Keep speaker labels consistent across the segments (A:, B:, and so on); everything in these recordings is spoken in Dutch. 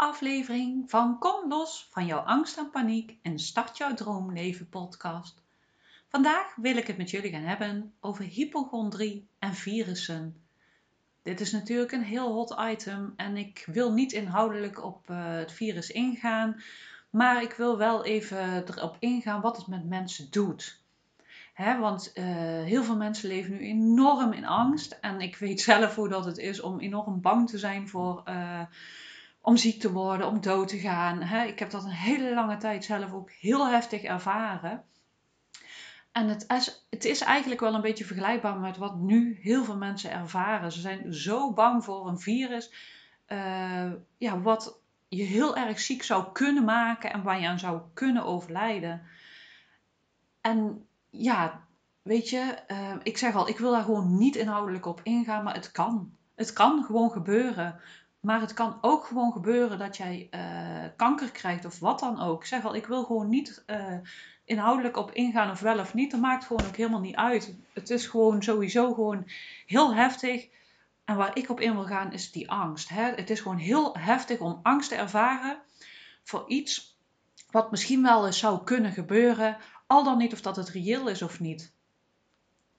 A: aflevering van Kom los van jouw angst en paniek en start jouw droomleven podcast. Vandaag wil ik het met jullie gaan hebben over hypochondrie en virussen. Dit is natuurlijk een heel hot item en ik wil niet inhoudelijk op uh, het virus ingaan, maar ik wil wel even erop ingaan wat het met mensen doet. Hè, want uh, heel veel mensen leven nu enorm in angst. En ik weet zelf hoe dat het is om enorm bang te zijn voor, uh, om ziek te worden, om dood te gaan. Hè. Ik heb dat een hele lange tijd zelf ook heel heftig ervaren. En het is, het is eigenlijk wel een beetje vergelijkbaar met wat nu heel veel mensen ervaren. Ze zijn zo bang voor een virus, uh, ja, wat je heel erg ziek zou kunnen maken en waar je aan zou kunnen overlijden. En ja, weet je, uh, ik zeg al, ik wil daar gewoon niet inhoudelijk op ingaan, maar het kan. Het kan gewoon gebeuren. Maar het kan ook gewoon gebeuren dat jij uh, kanker krijgt of wat dan ook. Zeg al, ik wil gewoon niet uh, inhoudelijk op ingaan of wel of niet. Dat maakt gewoon ook helemaal niet uit. Het is gewoon sowieso gewoon heel heftig. En waar ik op in wil gaan is die angst. Hè? Het is gewoon heel heftig om angst te ervaren voor iets wat misschien wel eens zou kunnen gebeuren al dan niet of dat het reëel is of niet.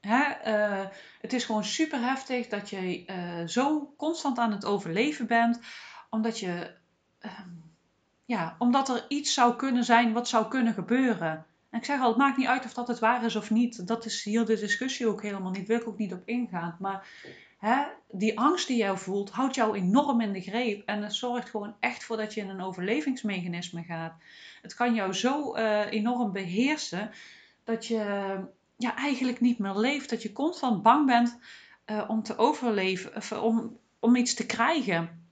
A: Hè? Uh, het is gewoon super heftig dat je uh, zo constant aan het overleven bent, omdat je, uh, ja, omdat er iets zou kunnen zijn wat zou kunnen gebeuren. En ik zeg al, het maakt niet uit of dat het waar is of niet. Dat is hier de discussie ook helemaal niet. Wil ik ook niet op ingaan. Maar hè, die angst die jij voelt, houdt jou enorm in de greep. En het zorgt gewoon echt voor dat je in een overlevingsmechanisme gaat. Het kan jou zo uh, enorm beheersen dat je ja, eigenlijk niet meer leeft. Dat je constant bang bent uh, om te overleven, of om, om iets te krijgen.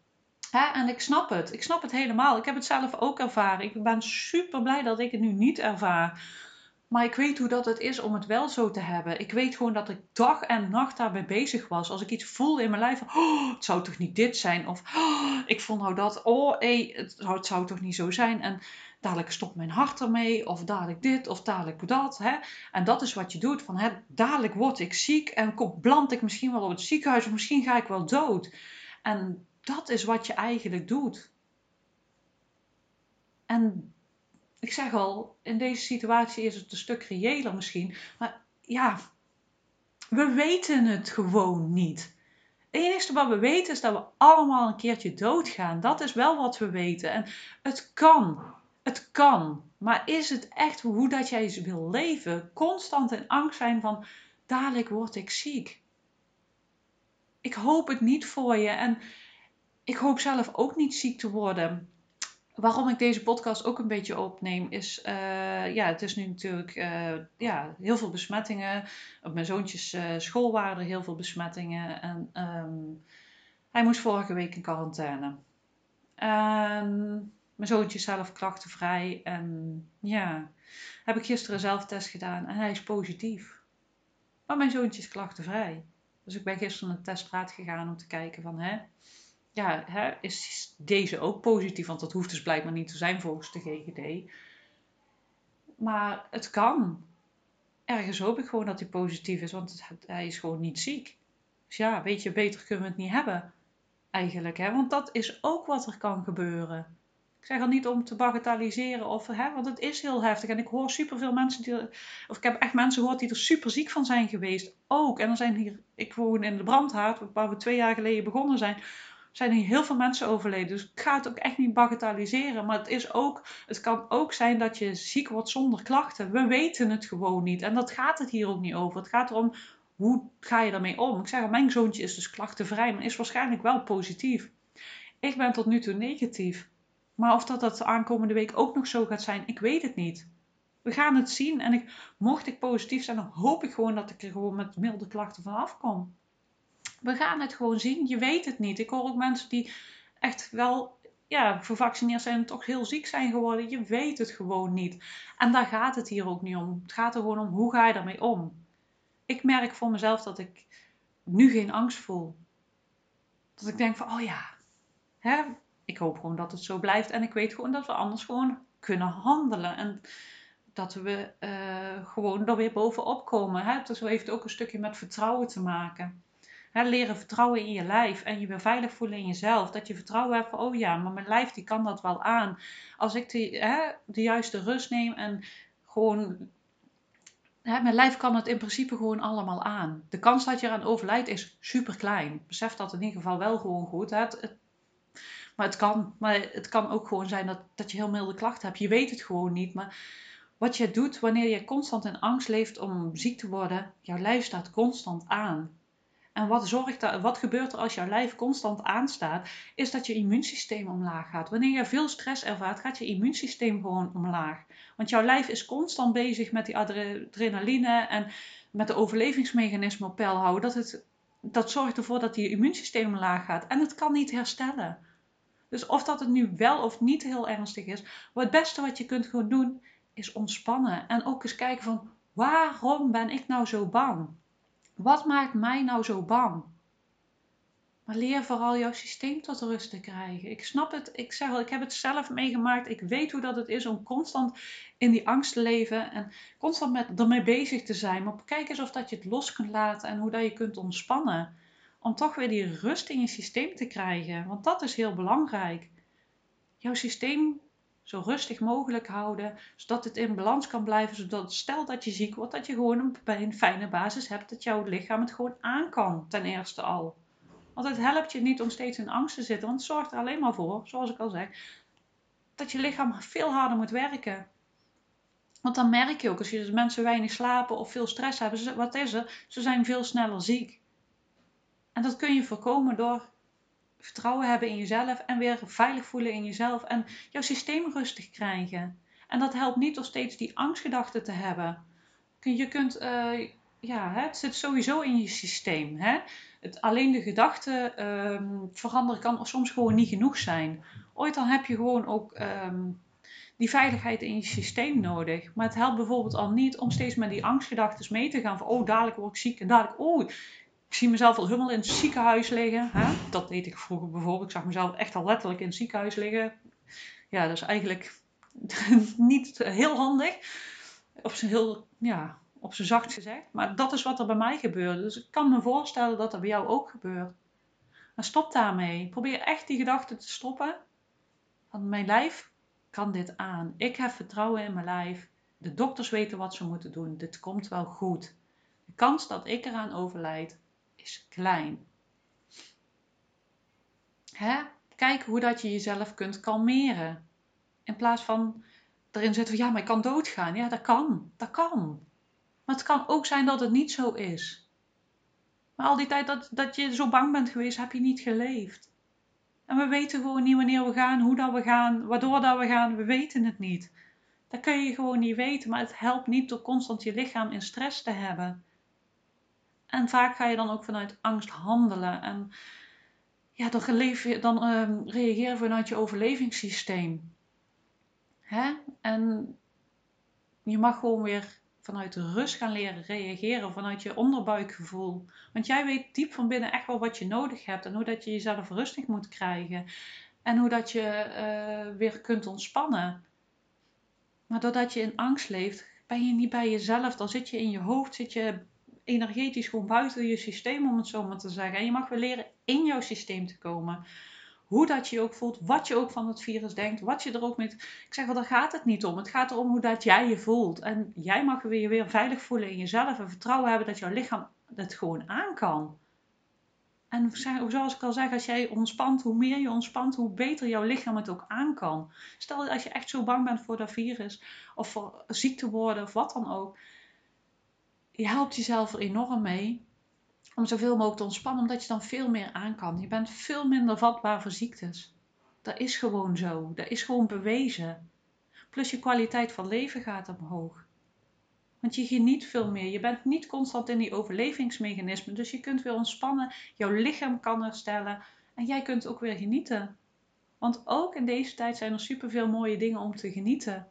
A: Hè? En ik snap het. Ik snap het helemaal. Ik heb het zelf ook ervaren. Ik ben super blij dat ik het nu niet ervaar. Maar ik weet hoe dat het is om het wel zo te hebben. Ik weet gewoon dat ik dag en nacht daarbij bezig was. Als ik iets voelde in mijn lijf oh, het zou toch niet dit zijn? Of, oh, ik voel nou dat, oh, hey, het, zou, het zou toch niet zo zijn? En dadelijk stopt mijn hart ermee, of dadelijk dit, of dadelijk dat. Hè? En dat is wat je doet, van hè, dadelijk word ik ziek en kom, beland ik misschien wel op het ziekenhuis, of misschien ga ik wel dood. En dat is wat je eigenlijk doet. En ik zeg al, in deze situatie is het een stuk reëler misschien. Maar ja, we weten het gewoon niet. Het enige wat we weten is dat we allemaal een keertje doodgaan. Dat is wel wat we weten. En het kan. Het kan. Maar is het echt hoe dat jij wil leven? Constant in angst zijn van dadelijk word ik ziek. Ik hoop het niet voor je. En ik hoop zelf ook niet ziek te worden waarom ik deze podcast ook een beetje opneem, is, uh, ja, het is nu natuurlijk uh, ja, heel veel besmettingen. Op mijn zoontjes uh, school waren er heel veel besmettingen. En um, hij moest vorige week in quarantaine. Mijn zoontje zelf klachtenvrij. En ja, heb ik gisteren zelf test gedaan en hij is positief. Maar mijn zoontje is klachtenvrij. Dus ik ben gisteren de testraad gegaan om te kijken van, hè, ja, hè, is deze ook positief? Want dat hoeft dus blijkbaar niet te zijn volgens de GGD. Maar het kan. Ergens hoop ik gewoon dat hij positief is, want hij is gewoon niet ziek. Dus ja, weet je, beter kunnen we het niet hebben. Eigenlijk, hè? want dat is ook wat er kan gebeuren. Ik zeg al niet om te bagatelliseren, of, hè, want het is heel heftig. En ik hoor superveel mensen, die, of ik heb echt mensen gehoord die er super ziek van zijn geweest. Ook. En er zijn hier, ik woon in de brandhaard, waar we twee jaar geleden begonnen zijn zijn hier heel veel mensen overleden. Dus ik ga het ook echt niet bagatelliseren. Maar het, is ook, het kan ook zijn dat je ziek wordt zonder klachten. We weten het gewoon niet. En dat gaat het hier ook niet over. Het gaat erom, hoe ga je daarmee om? Ik zeg, mijn zoontje is dus klachtenvrij, maar is waarschijnlijk wel positief. Ik ben tot nu toe negatief. Maar of dat, dat de aankomende week ook nog zo gaat zijn, ik weet het niet. We gaan het zien. En ik, mocht ik positief zijn, dan hoop ik gewoon dat ik er gewoon met milde klachten van afkom we gaan het gewoon zien. Je weet het niet. Ik hoor ook mensen die echt wel ja, gevaccineerd zijn en toch heel ziek zijn geworden. Je weet het gewoon niet. En daar gaat het hier ook niet om. Het gaat er gewoon om hoe ga je daarmee om. Ik merk voor mezelf dat ik nu geen angst voel. Dat ik denk van, oh ja, hè, ik hoop gewoon dat het zo blijft. En ik weet gewoon dat we anders gewoon kunnen handelen. En dat we uh, gewoon er weer bovenop komen. Hè? Dus heeft ook een stukje met vertrouwen te maken. leren vertrouwen in je lijf en je weer veilig voelen in jezelf. Dat je vertrouwen hebt van, oh ja, maar mijn lijf die kan dat wel aan. Als ik de, hè, de juiste rust neem en gewoon Hè, mijn lijf kan het in principe gewoon allemaal aan. De kans dat je eraan overlijdt is super klein. Besef dat in ieder geval wel gewoon goed. Hè. Het, maar het kan. Maar het kan ook gewoon zijn dat, dat je heel milde klachten hebt. Je weet het gewoon niet. Maar wat je doet wanneer je constant in angst leeft om ziek te worden, jouw lijf staat constant aan. En wat, zorgt dat, wat gebeurt er als jouw lijf constant aanstaat, is dat je immuunsysteem omlaag gaat. Wanneer je veel stress ervaart, gaat je immuunsysteem gewoon omlaag. Want jouw lijf is constant bezig met die adrenaline en met de overlevingsmechanismen op peil houden. Dat, het, dat zorgt ervoor dat je immuunsysteem omlaag gaat. En het kan niet herstellen. Dus of dat het nu wel of niet heel ernstig is, het beste wat je kunt gewoon doen, is ontspannen. En ook eens kijken van, waarom ben ik nou zo bang? Wat maakt mij nou zo bang? Maar leer vooral jouw systeem tot rust te krijgen. Ik snap het, ik zeg al, ik heb het zelf meegemaakt. Ik weet hoe dat het is om constant in die angst te leven en constant met, ermee bezig te zijn. Maar kijk eens of dat je het los kunt laten en hoe dat je kunt ontspannen. Om toch weer die rust in je systeem te krijgen. Want dat is heel belangrijk. Jouw systeem zo rustig mogelijk houden, zodat het in balans kan blijven, zodat stel dat je ziek wordt, dat je gewoon een, fijne basis hebt, dat jouw lichaam het gewoon aan kan, ten eerste al. Want het helpt je niet om steeds in angst te zitten, want het zorgt er alleen maar voor, zoals ik al zeg, dat je lichaam veel harder moet werken. Want dan merk je ook, als je mensen weinig slapen of veel stress hebben, wat is er? Ze zijn veel sneller ziek. En dat kun je voorkomen door vertrouwen hebben in jezelf en weer veilig voelen in jezelf en jouw systeem rustig krijgen. En dat helpt niet om steeds die angstgedachten te hebben. Je kunt, uh, ja, het zit sowieso in je systeem. Hè? Het, alleen de gedachten um, veranderen kan soms gewoon niet genoeg zijn. Ooit dan heb je gewoon ook um, die veiligheid in je systeem nodig. Maar het helpt bijvoorbeeld al niet om steeds met die angstgedachten mee te gaan. Van, oh, dadelijk word ik ziek en dadelijk, oh, ik zie mezelf al helemaal in het ziekenhuis liggen. Hè? Dat deed ik vroeger bijvoorbeeld. Ik zag mezelf echt al letterlijk in het ziekenhuis liggen. Ja, dat is eigenlijk niet heel handig. Op zijn heel, ja, op zijn zacht gezegd. Maar dat is wat er bij mij gebeurde. Dus ik kan me voorstellen dat dat bij jou ook gebeurt. Maar stop daarmee. Probeer echt die gedachten te stoppen. Want mijn lijf kan dit aan. Ik heb vertrouwen in mijn lijf. De dokters weten wat ze moeten doen. Dit komt wel goed. De kans dat ik eraan overlijd is klein. Hè? Kijk hoe dat je jezelf kunt kalmeren. In plaats van erin zitten van ja, maar ik kan doodgaan. Ja, dat kan. Dat kan. Maar het kan ook zijn dat het niet zo is. Maar al die tijd dat, dat je zo bang bent geweest, heb je niet geleefd. En we weten gewoon niet wanneer we gaan, hoe dat we gaan, waardoor dat we gaan. We weten het niet. Dat kun je gewoon niet weten. Maar het helpt niet door constant je lichaam in stress te hebben. En vaak ga je dan ook vanuit angst handelen. En ja, dan, je, dan uh, reageer je vanuit je overlevingssysteem. Hè? En je mag gewoon weer vanuit rust gaan leren reageren, vanuit je onderbuikgevoel. Want jij weet diep van binnen echt wel wat je nodig hebt en hoe dat je jezelf rustig moet krijgen. En hoe dat je uh, weer kunt ontspannen. Maar doordat je in angst leeft, ben je niet bij jezelf. Dan zit je in je hoofd, zit je energetisch gewoon buiten je systeem, om het zo maar te zeggen. En je mag weer leren in jouw systeem te komen. Hoe dat je je ook voelt, wat je ook van het virus denkt, wat je er ook met. Ik zeg wel, daar gaat het niet om. Het gaat erom hoe dat jij je voelt. En jij mag je weer veilig voelen in jezelf en vertrouwen hebben dat jouw lichaam het gewoon aan kan. En zoals ik al zeg, als jij ontspant, hoe meer je ontspant, hoe beter jouw lichaam het ook aan kan. Stel als je echt zo bang bent voor dat virus, of voor ziek te worden, of wat dan ook je helpt jezelf er enorm mee om zoveel mogelijk te ontspannen, omdat je dan veel meer aan kan. Je bent veel minder vatbaar voor ziektes. Dat is gewoon zo. Dat is gewoon bewezen. Plus je kwaliteit van leven gaat omhoog. Want je geniet veel meer. Je bent niet constant in die overlevingsmechanismen. Dus je kunt weer ontspannen. Jouw lichaam kan herstellen. En jij kunt ook weer genieten. Want ook in deze tijd zijn er superveel mooie dingen om te genieten.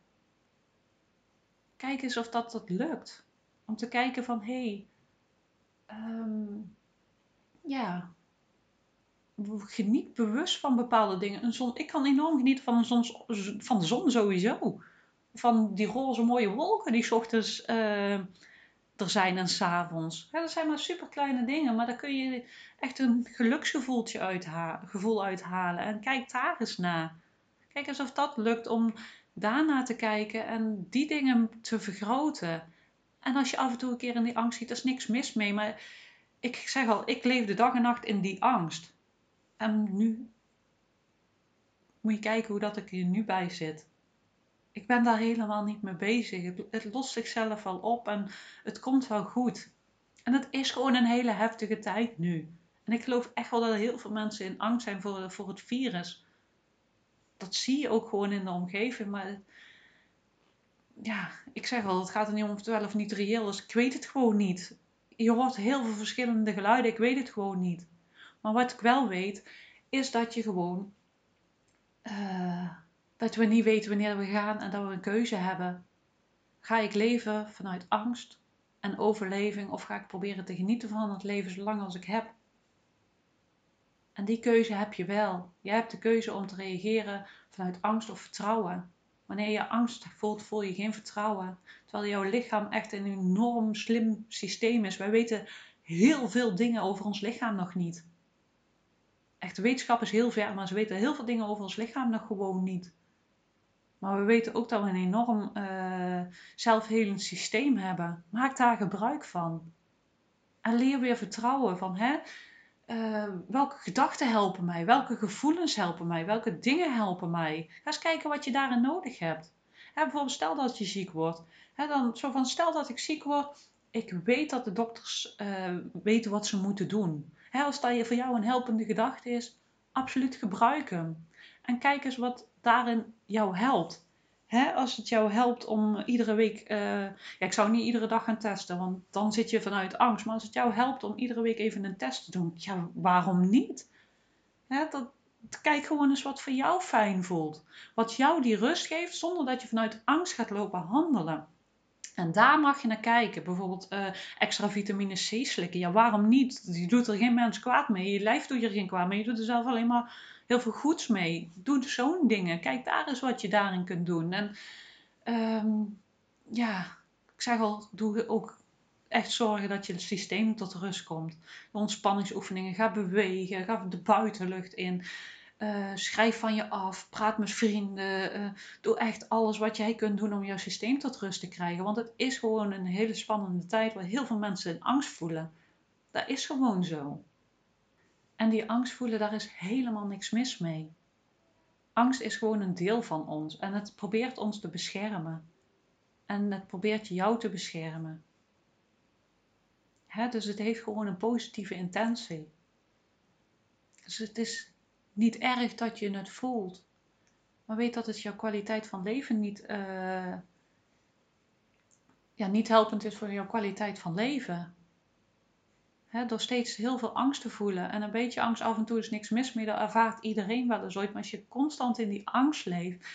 A: Kijk eens of dat, dat lukt. Om te kijken van, hé, hey, um, ja, geniet bewust van bepaalde dingen. Een zon, ik kan enorm genieten van, een van de zon sowieso. Van die roze mooie wolken die ochtends uh, er zijn en s'avonds. Ja, dat zijn maar super kleine dingen, maar daar kun je echt een geluksgevoeltje gevoel uithalen. En kijk daar eens naar. Kijk eens of dat lukt om daarna te kijken en die dingen te vergroten. En als je af en toe een keer in die angst ziet, er is niks mis mee. Maar ik zeg al, ik leef de dag en nacht in die angst. En nu moet je kijken hoe dat ik hier nu bij zit. Ik ben daar helemaal niet mee bezig. Het, lost zichzelf wel op en het komt wel goed. En het is gewoon een hele heftige tijd nu. En ik geloof echt wel dat er heel veel mensen in angst zijn voor, voor het virus. Dat zie je ook gewoon in de omgeving. Maar ja, ik zeg wel, het gaat er niet om of het wel of niet reëel is. Ik weet het gewoon niet. Je hoort heel veel verschillende geluiden. Ik weet het gewoon niet. Maar wat ik wel weet, is dat je gewoon uh, dat we niet weten wanneer we gaan en dat we een keuze hebben. Ga ik leven vanuit angst en overleving of ga ik proberen te genieten van het leven zolang als ik heb? En die keuze heb je wel. Je hebt de keuze om te reageren vanuit angst of vertrouwen. Wanneer je angst voelt, voel je geen vertrouwen. Terwijl jouw lichaam echt een enorm slim systeem is. Wij weten heel veel dingen over ons lichaam nog niet. Echt, de wetenschap is heel ver, maar ze weten heel veel dingen over ons lichaam nog gewoon niet. Maar we weten ook dat we een enorm uh, zelfhelend systeem hebben. Maak daar gebruik van. En leer weer vertrouwen van, hè, uh, welke gedachten helpen mij? Welke gevoelens helpen mij? Welke dingen helpen mij? Ga eens kijken wat je daarin nodig hebt. Hè, bijvoorbeeld stel dat je ziek wordt. Hè, dan zo van, stel dat ik ziek word. Ik weet dat de dokters uh, weten wat ze moeten doen. Hè, als dat voor jou een helpende gedachte is, absoluut gebruik hem. En kijk eens wat daarin jou helpt. Hè, als het jou helpt om iedere week, uh, ja, ik zou niet iedere dag gaan testen, want dan zit je vanuit angst. Maar als het jou helpt om iedere week even een test te doen, ja, waarom niet? Hè, dat, kijk gewoon eens wat voor jou fijn voelt. Wat jou die rust geeft, zonder dat je vanuit angst gaat lopen handelen. En daar mag je naar kijken. Bijvoorbeeld uh, extra vitamine C slikken. Ja, waarom niet? Je doet er geen mens kwaad mee. Je lijf doet er geen kwaad mee. Je doet er zelf alleen maar heel veel goeds mee. Doe zo'n dingen. Kijk daar eens wat je daarin kunt doen. En um, ja, ik zeg al, doe ook echt zorgen dat je het systeem tot rust komt. De ontspanningsoefeningen, ga bewegen, ga de buitenlucht in. Uh, schrijf van je af, praat met vrienden. Uh, doe echt alles wat jij kunt doen om jouw systeem tot rust te krijgen. Want het is gewoon een hele spannende tijd waar heel veel mensen angst voelen. Dat is gewoon zo. En die angst voelen, daar is helemaal niks mis mee. Angst is gewoon een deel van ons en het probeert ons te beschermen. En het probeert jou te beschermen. dus het heeft gewoon een positieve intentie. Dus het is niet erg dat je het voelt. Maar weet dat het jouw kwaliteit van leven niet, uh, ja, niet helpend is voor jouw kwaliteit van leven. Door steeds heel veel angst te voelen. En een beetje angst af en toe is niks mis mee. Dat ervaart iedereen wel eens ooit. Maar als je constant in die angst leeft,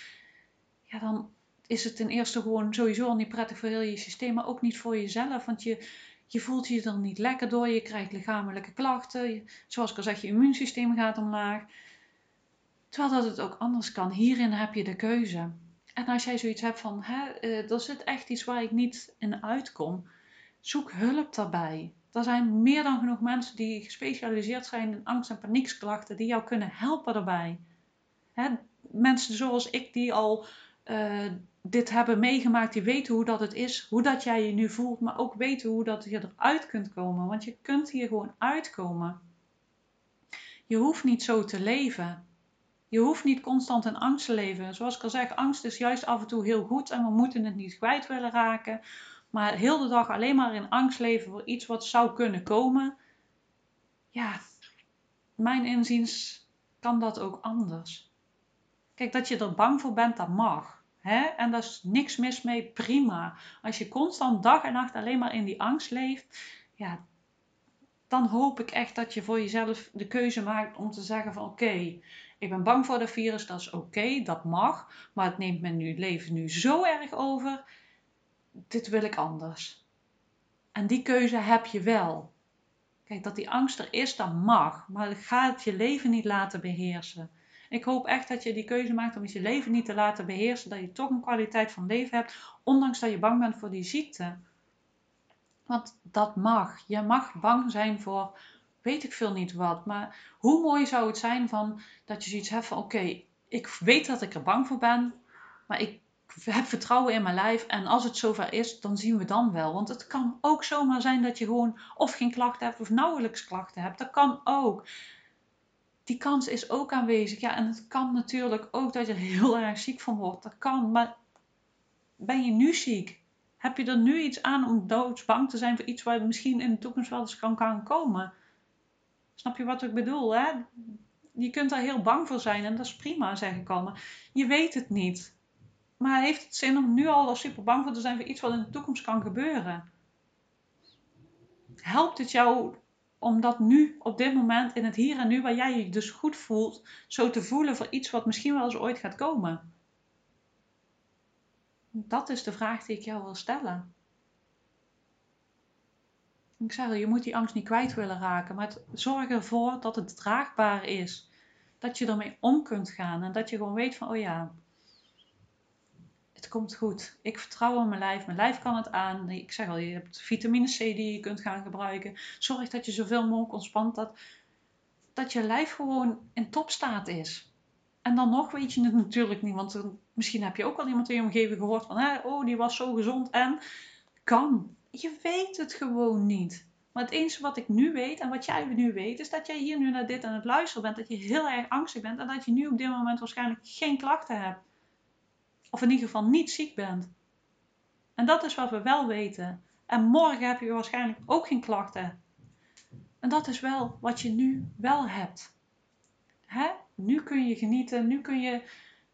A: ja, dan is het ten eerste gewoon sowieso al niet prettig voor heel je systeem. Maar ook niet voor jezelf. Want je, je voelt je er niet lekker door. Je krijgt lichamelijke klachten. zoals ik al zeg, je immuunsysteem gaat omlaag. Terwijl dat het ook anders kan. Hierin heb je de keuze. En als jij zoiets hebt van, hè, uh, er zit echt iets waar ik niet in uitkom. Zoek hulp daarbij. Er zijn meer dan genoeg mensen die gespecialiseerd zijn in angst- en paniekklachten, die jou kunnen helpen daarbij. Hè, mensen zoals ik die al uh, dit hebben meegemaakt, die weten hoe dat het is, hoe dat jij je nu voelt, maar ook weten hoe dat je eruit kunt komen. Want je kunt hier gewoon uitkomen. Je hoeft niet zo te leven. Je hoeft niet constant in angst te leven. Zoals ik al zeg, angst is juist af en toe heel goed en we moeten het niet kwijt willen raken. Maar heel de dag alleen maar in angst leven voor iets wat zou kunnen komen. Ja, mijn inziens kan dat ook anders. Kijk, dat je er bang voor bent, dat mag. Hè? En daar is niks mis mee, prima. Als je constant dag en nacht alleen maar in die angst leeft, ja, dan hoop ik echt dat je voor jezelf de keuze maakt om te zeggen van oké, ik ben bang voor de virus, dat is oké, dat mag, maar het neemt mijn leven nu zo erg over dit wil ik anders. En die keuze heb je wel. Kijk, dat die angst er is, dat mag. Maar ga het je leven niet laten beheersen. Ik hoop echt dat je die keuze maakt om je leven niet te laten beheersen. Dat je toch een kwaliteit van leven hebt, ondanks dat je bang bent voor die ziekte. Want dat mag. Je mag bang zijn voor weet ik veel niet wat. Maar hoe mooi zou het zijn van dat je zoiets hebt van oké, ik weet dat ik er bang voor ben, maar ik heb vertrouwen in mijn lijf en als het zover is, dan zien we dan wel. Want het kan ook zomaar zijn dat je gewoon of geen klachten hebt of nauwelijks klachten hebt. Dat kan ook. Die kans is ook aanwezig. Ja, en het kan natuurlijk ook dat je heel erg ziek van wordt. Dat kan, maar ben je nu ziek? Heb je er nu iets aan om doodsbang te zijn voor iets waar misschien in de toekomst wel eens kan, kan komen? Snap je wat ik bedoel? Hè? Je kunt daar heel bang voor zijn en dat is prima, zeg ik al. Maar je weet het niet. Maar heeft het zin om nu al super bang voor te zijn voor iets wat in de toekomst kan gebeuren? Helpt het jou om dat nu, op dit moment, in het hier en nu, waar jij je dus goed voelt, zo te voelen voor iets wat misschien wel eens ooit gaat komen? Dat is de vraag die ik jou wil stellen. Ik zeg je moet die angst niet kwijt willen raken, maar zorg ervoor dat het draagbaar is. Dat je ermee om kunt gaan en dat je gewoon weet van, oh ja, het komt goed. Ik vertrouw in mijn lijf, mijn lijf kan het aan. Ik zeg al, je hebt vitamine C die je kunt gaan gebruiken. Zorg dat je zoveel mogelijk ontspant, dat, dat je lijf gewoon in topstaat is. En dan nog weet je het natuurlijk niet, want misschien heb je ook al iemand in je omgeving gehoord van, oh, die was zo gezond en kan. Je weet het gewoon niet. Maar het enige wat ik nu weet en wat jij nu weet, is dat jij hier nu naar dit aan het luisteren bent. Dat je heel erg angstig bent en dat je nu op dit moment waarschijnlijk geen klachten hebt. Of in ieder geval niet ziek bent. En dat is wat we wel weten. En morgen heb je waarschijnlijk ook geen klachten. En dat is wel wat je nu wel hebt. Hè? Nu kun je genieten, nu kun je.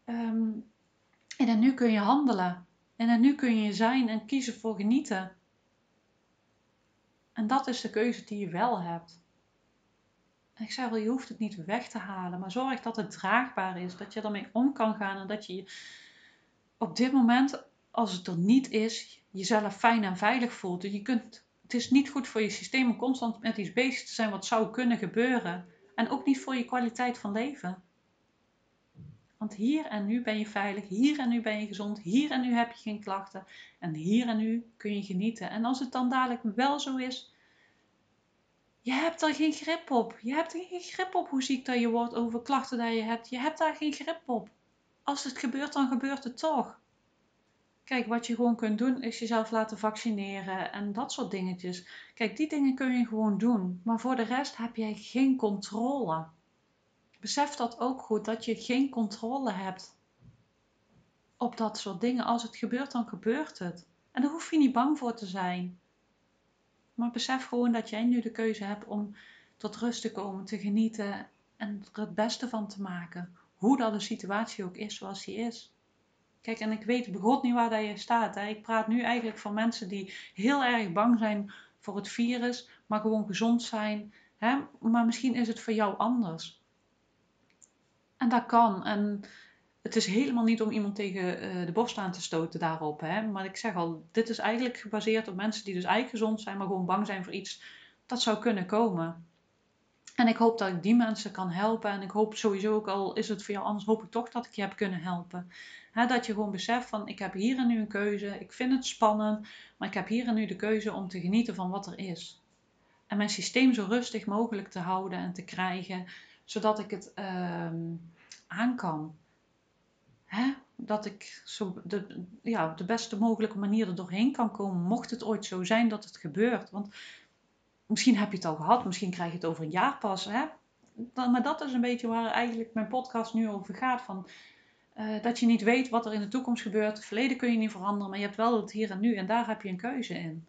A: Um, en nu kun je handelen. En nu kun je zijn en kiezen voor genieten. En dat is de keuze die je wel hebt. En ik zei wel, je hoeft het niet weg te halen, maar zorg dat het draagbaar is, dat je ermee om kan gaan en dat je op dit moment, als het er niet is, jezelf fijn en veilig voelt. Je kunt, het is niet goed voor je systeem om constant met iets bezig te zijn wat zou kunnen gebeuren. En ook niet voor je kwaliteit van leven. Want hier en nu ben je veilig, hier en nu ben je gezond, hier en nu heb je geen klachten en hier en nu kun je genieten. En als het dan dadelijk wel zo is, je hebt er geen grip op. Je hebt er geen grip op hoe ziek dat je wordt over klachten die je hebt. Je hebt daar geen grip op. Als het gebeurt, dan gebeurt het toch. Kijk, wat je gewoon kunt doen is jezelf laten vaccineren en dat soort dingetjes. Kijk, die dingen kun je gewoon doen. Maar voor de rest heb jij geen controle. Besef dat ook goed, dat je geen controle hebt op dat soort dingen. Als het gebeurt, dan gebeurt het. En daar hoef je niet bang voor te zijn. Maar besef gewoon dat jij nu de keuze hebt om tot rust te komen, te genieten en er het beste van te maken. Hoe dat de situatie ook is zoals die is. Kijk, en ik weet begot niet waar dat je staat. Hè. Ik praat nu eigenlijk van mensen die heel erg bang zijn voor het virus, maar gewoon gezond zijn. Hè. Maar misschien is het voor jou anders. En dat kan. En het is helemaal niet om iemand tegen uh, de borst aan te stoten daarop. Hè? Maar ik zeg al, dit is eigenlijk gebaseerd op mensen die dus eigenlijk gezond zijn, maar gewoon bang zijn voor iets dat zou kunnen komen. En ik hoop dat ik die mensen kan helpen. En ik hoop sowieso ook al is het voor jou anders, hoop ik toch dat ik je heb kunnen helpen. dat je gewoon beseft van ik heb hier en nu een keuze. Ik vind het spannend, maar ik heb hier en nu de keuze om te genieten van wat er is. En mijn systeem zo rustig mogelijk te houden en te krijgen zodat ik het uh, aan kan. Dat ik zo de, ja, op de beste mogelijke manier er doorheen kan komen, mocht het ooit zo zijn dat het gebeurt. Want misschien heb je het al gehad, misschien krijg je het over een jaar pas. Hè? Maar dat is een beetje waar eigenlijk mijn podcast nu over gaat. Van, uh, dat je niet weet wat er in de toekomst gebeurt. Het verleden kun je niet veranderen, maar je hebt wel het hier en nu. En daar heb je een keuze in.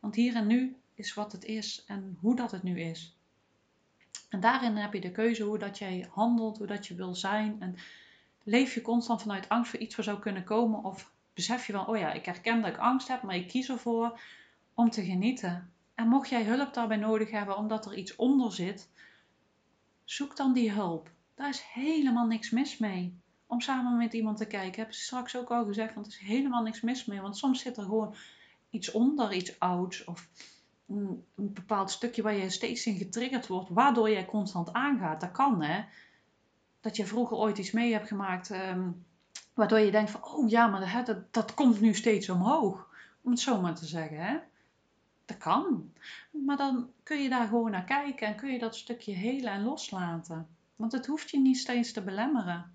A: Want hier en nu is wat het is en hoe dat het nu is. En daarin heb je de keuze hoe dat jij handelt, hoe dat je wil zijn. En leef je constant vanuit angst voor iets wat zou kunnen komen? Of besef je wel, oh ja, ik herken dat ik angst heb, maar ik kies ervoor om te genieten. En mocht jij hulp daarbij nodig hebben omdat er iets onder zit, zoek dan die hulp. Daar is helemaal niks mis mee. Om samen met iemand te kijken. Heb je straks ook al gezegd, want er is helemaal niks mis mee. Want soms zit er gewoon iets onder, iets ouds. Of een, bepaald stukje waar je steeds in getriggerd wordt, waardoor jij constant aangaat. Dat kan, hè. Dat je vroeger ooit iets mee hebt gemaakt, ehm, waardoor je denkt van, oh ja, maar dat, dat, dat komt nu steeds omhoog. Om het zo maar te zeggen, hè. Dat kan. Maar dan kun je daar gewoon naar kijken en kun je dat stukje helen en loslaten. Want het hoeft je niet steeds te belemmeren.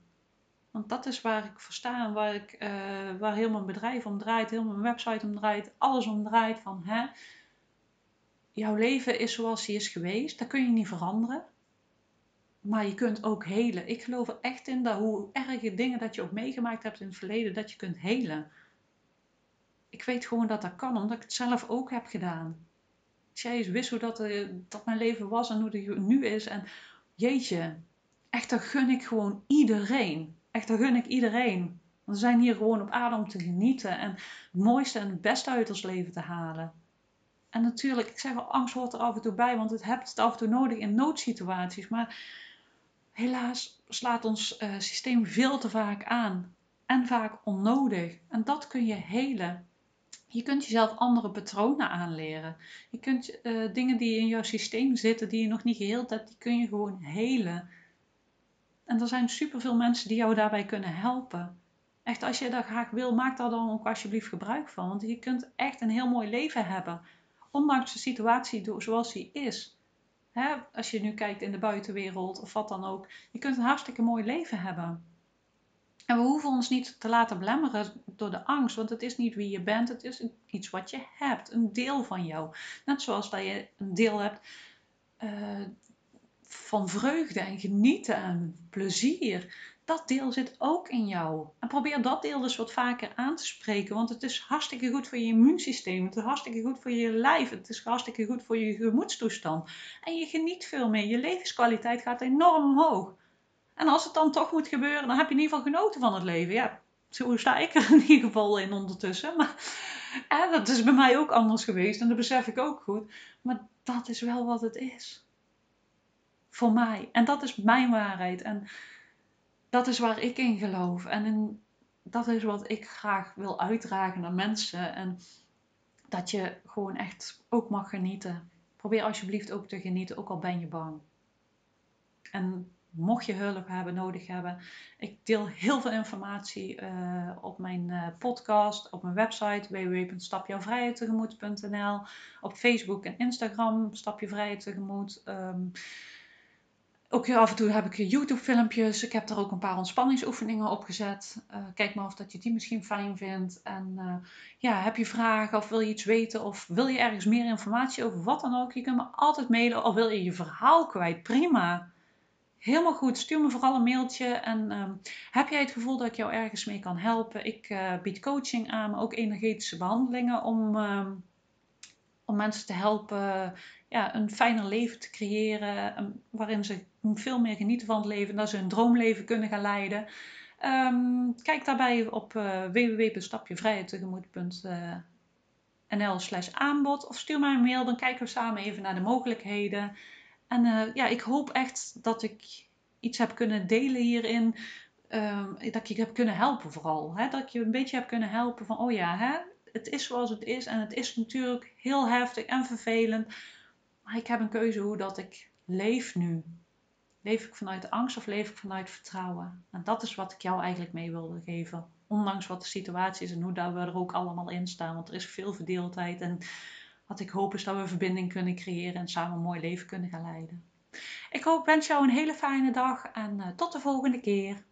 A: Want dat is waar ik voor sta waar, ik, uh, waar heel mijn bedrijf om draait, heel mijn website om draait, alles om draait. Van, hè, jouw leven is zoals hij is geweest, dat kun je niet veranderen. Maar je kunt ook helen. Ik geloof er echt in dat hoe erge dingen dat je ook meegemaakt hebt in het verleden, dat je kunt helen. Ik weet gewoon dat dat kan, omdat ik het zelf ook heb gedaan. Eens wist hoe dat, uh, dat mijn leven was en hoe het nu is. En jeetje, echt dat gun ik gewoon iedereen. Echt, dat gun ik iedereen. We zijn hier gewoon op aarde om te genieten en het mooiste en het beste uit ons leven te halen. En natuurlijk, ik zeg al, angst hoort er af en toe bij, want het hebt het af en toe nodig in noodsituaties. Maar helaas slaat ons uh, systeem veel te vaak aan. En vaak onnodig. En dat kun je helen. Je kunt jezelf andere patronen aanleren. Je kunt uh, dingen die in jouw systeem zitten, die je nog niet geheeld hebt, die kun je gewoon helen. En er zijn superveel mensen die jou daarbij kunnen helpen. Echt, als je dat graag wil, maak daar dan ook alsjeblieft gebruik van. Want je kunt echt een heel mooi leven hebben. Ondanks de situatie zoals die is. als je nu kijkt in de buitenwereld of wat dan ook. Je kunt een hartstikke mooi leven hebben. En we hoeven ons niet te laten belemmeren door de angst, want het is niet wie je bent, het is iets wat je hebt, een deel van jou. Net zoals dat je een deel hebt uh, van vreugde en genieten en plezier. Dat deel zit ook in jou. En probeer dat deel dus wat vaker aan te spreken, want het is hartstikke goed voor je immuunsysteem. Het is hartstikke goed voor je lijf. Het is hartstikke goed voor je gemoedstoestand. En je geniet veel meer. Je levenskwaliteit gaat enorm omhoog. En als het dan toch moet gebeuren, dan heb je in ieder geval genoten van het leven. Ja, zo sta ik er in ieder geval in ondertussen. Maar dat is bij mij ook anders geweest en dat besef ik ook goed. Maar dat is wel wat het is voor mij. En dat is mijn waarheid. En dat is waar ik in geloof. En dat is wat ik graag wil uitdragen naar mensen. En dat je gewoon echt ook mag genieten. Probeer alsjeblieft ook te genieten, ook al ben je bang. En mocht je hulp hebben, nodig hebben. Ik deel heel veel informatie uh, op mijn uh, podcast, op mijn website www.stapjouwvrijheidtegemoet.nl, op Facebook en Instagram Stap je Vrijheid Tegemoet. Um, ook af en toe heb ik YouTube-filmpjes. Ik heb daar ook een paar ontspanningsoefeningen op gezet. Uh, kijk maar of dat je die misschien fijn vindt. En ja, heb je vragen of wil je iets weten of wil je ergens meer informatie over wat dan ook. Je kunt me altijd mailen of wil je je verhaal kwijt. Prima. Helemaal goed. Stuur me vooral een mailtje. En uh, heb jij het gevoel dat ik jou ergens mee kan helpen? Ik uh, bied coaching aan, maar ook energetische behandelingen om, ehm, om mensen te helpen ja, een fijner leven te creëren. waarin ze veel meer genieten van het leven. Dat ze hun droomleven kunnen gaan leiden. Kijk daarbij op uh, www.stapjevrijheidtegemoet.nl slash aanbod. Of stuur mij een mail, dan kijken we samen even naar de mogelijkheden. En uh, ja, ik hoop echt dat ik iets heb kunnen delen hierin. Um, dat ik je heb kunnen helpen vooral. Hè? Dat ik je een beetje heb kunnen helpen van, oh ja, hè? het is zoals het is. En het is natuurlijk heel heftig en vervelend. Maar ik heb een keuze hoe dat ik leef nu. Leef ik vanuit angst of leef ik vanuit vertrouwen? En dat is wat ik jou eigenlijk mee wilde geven. Ondanks wat de situatie is en hoe dat we er ook allemaal in staan. Want er is veel verdeeldheid. En wat ik hoop is dat we verbinding kunnen creëren en samen een mooi leven kunnen gaan leiden. Ik hoop, wens jou een hele fijne dag en eh, tot de volgende keer.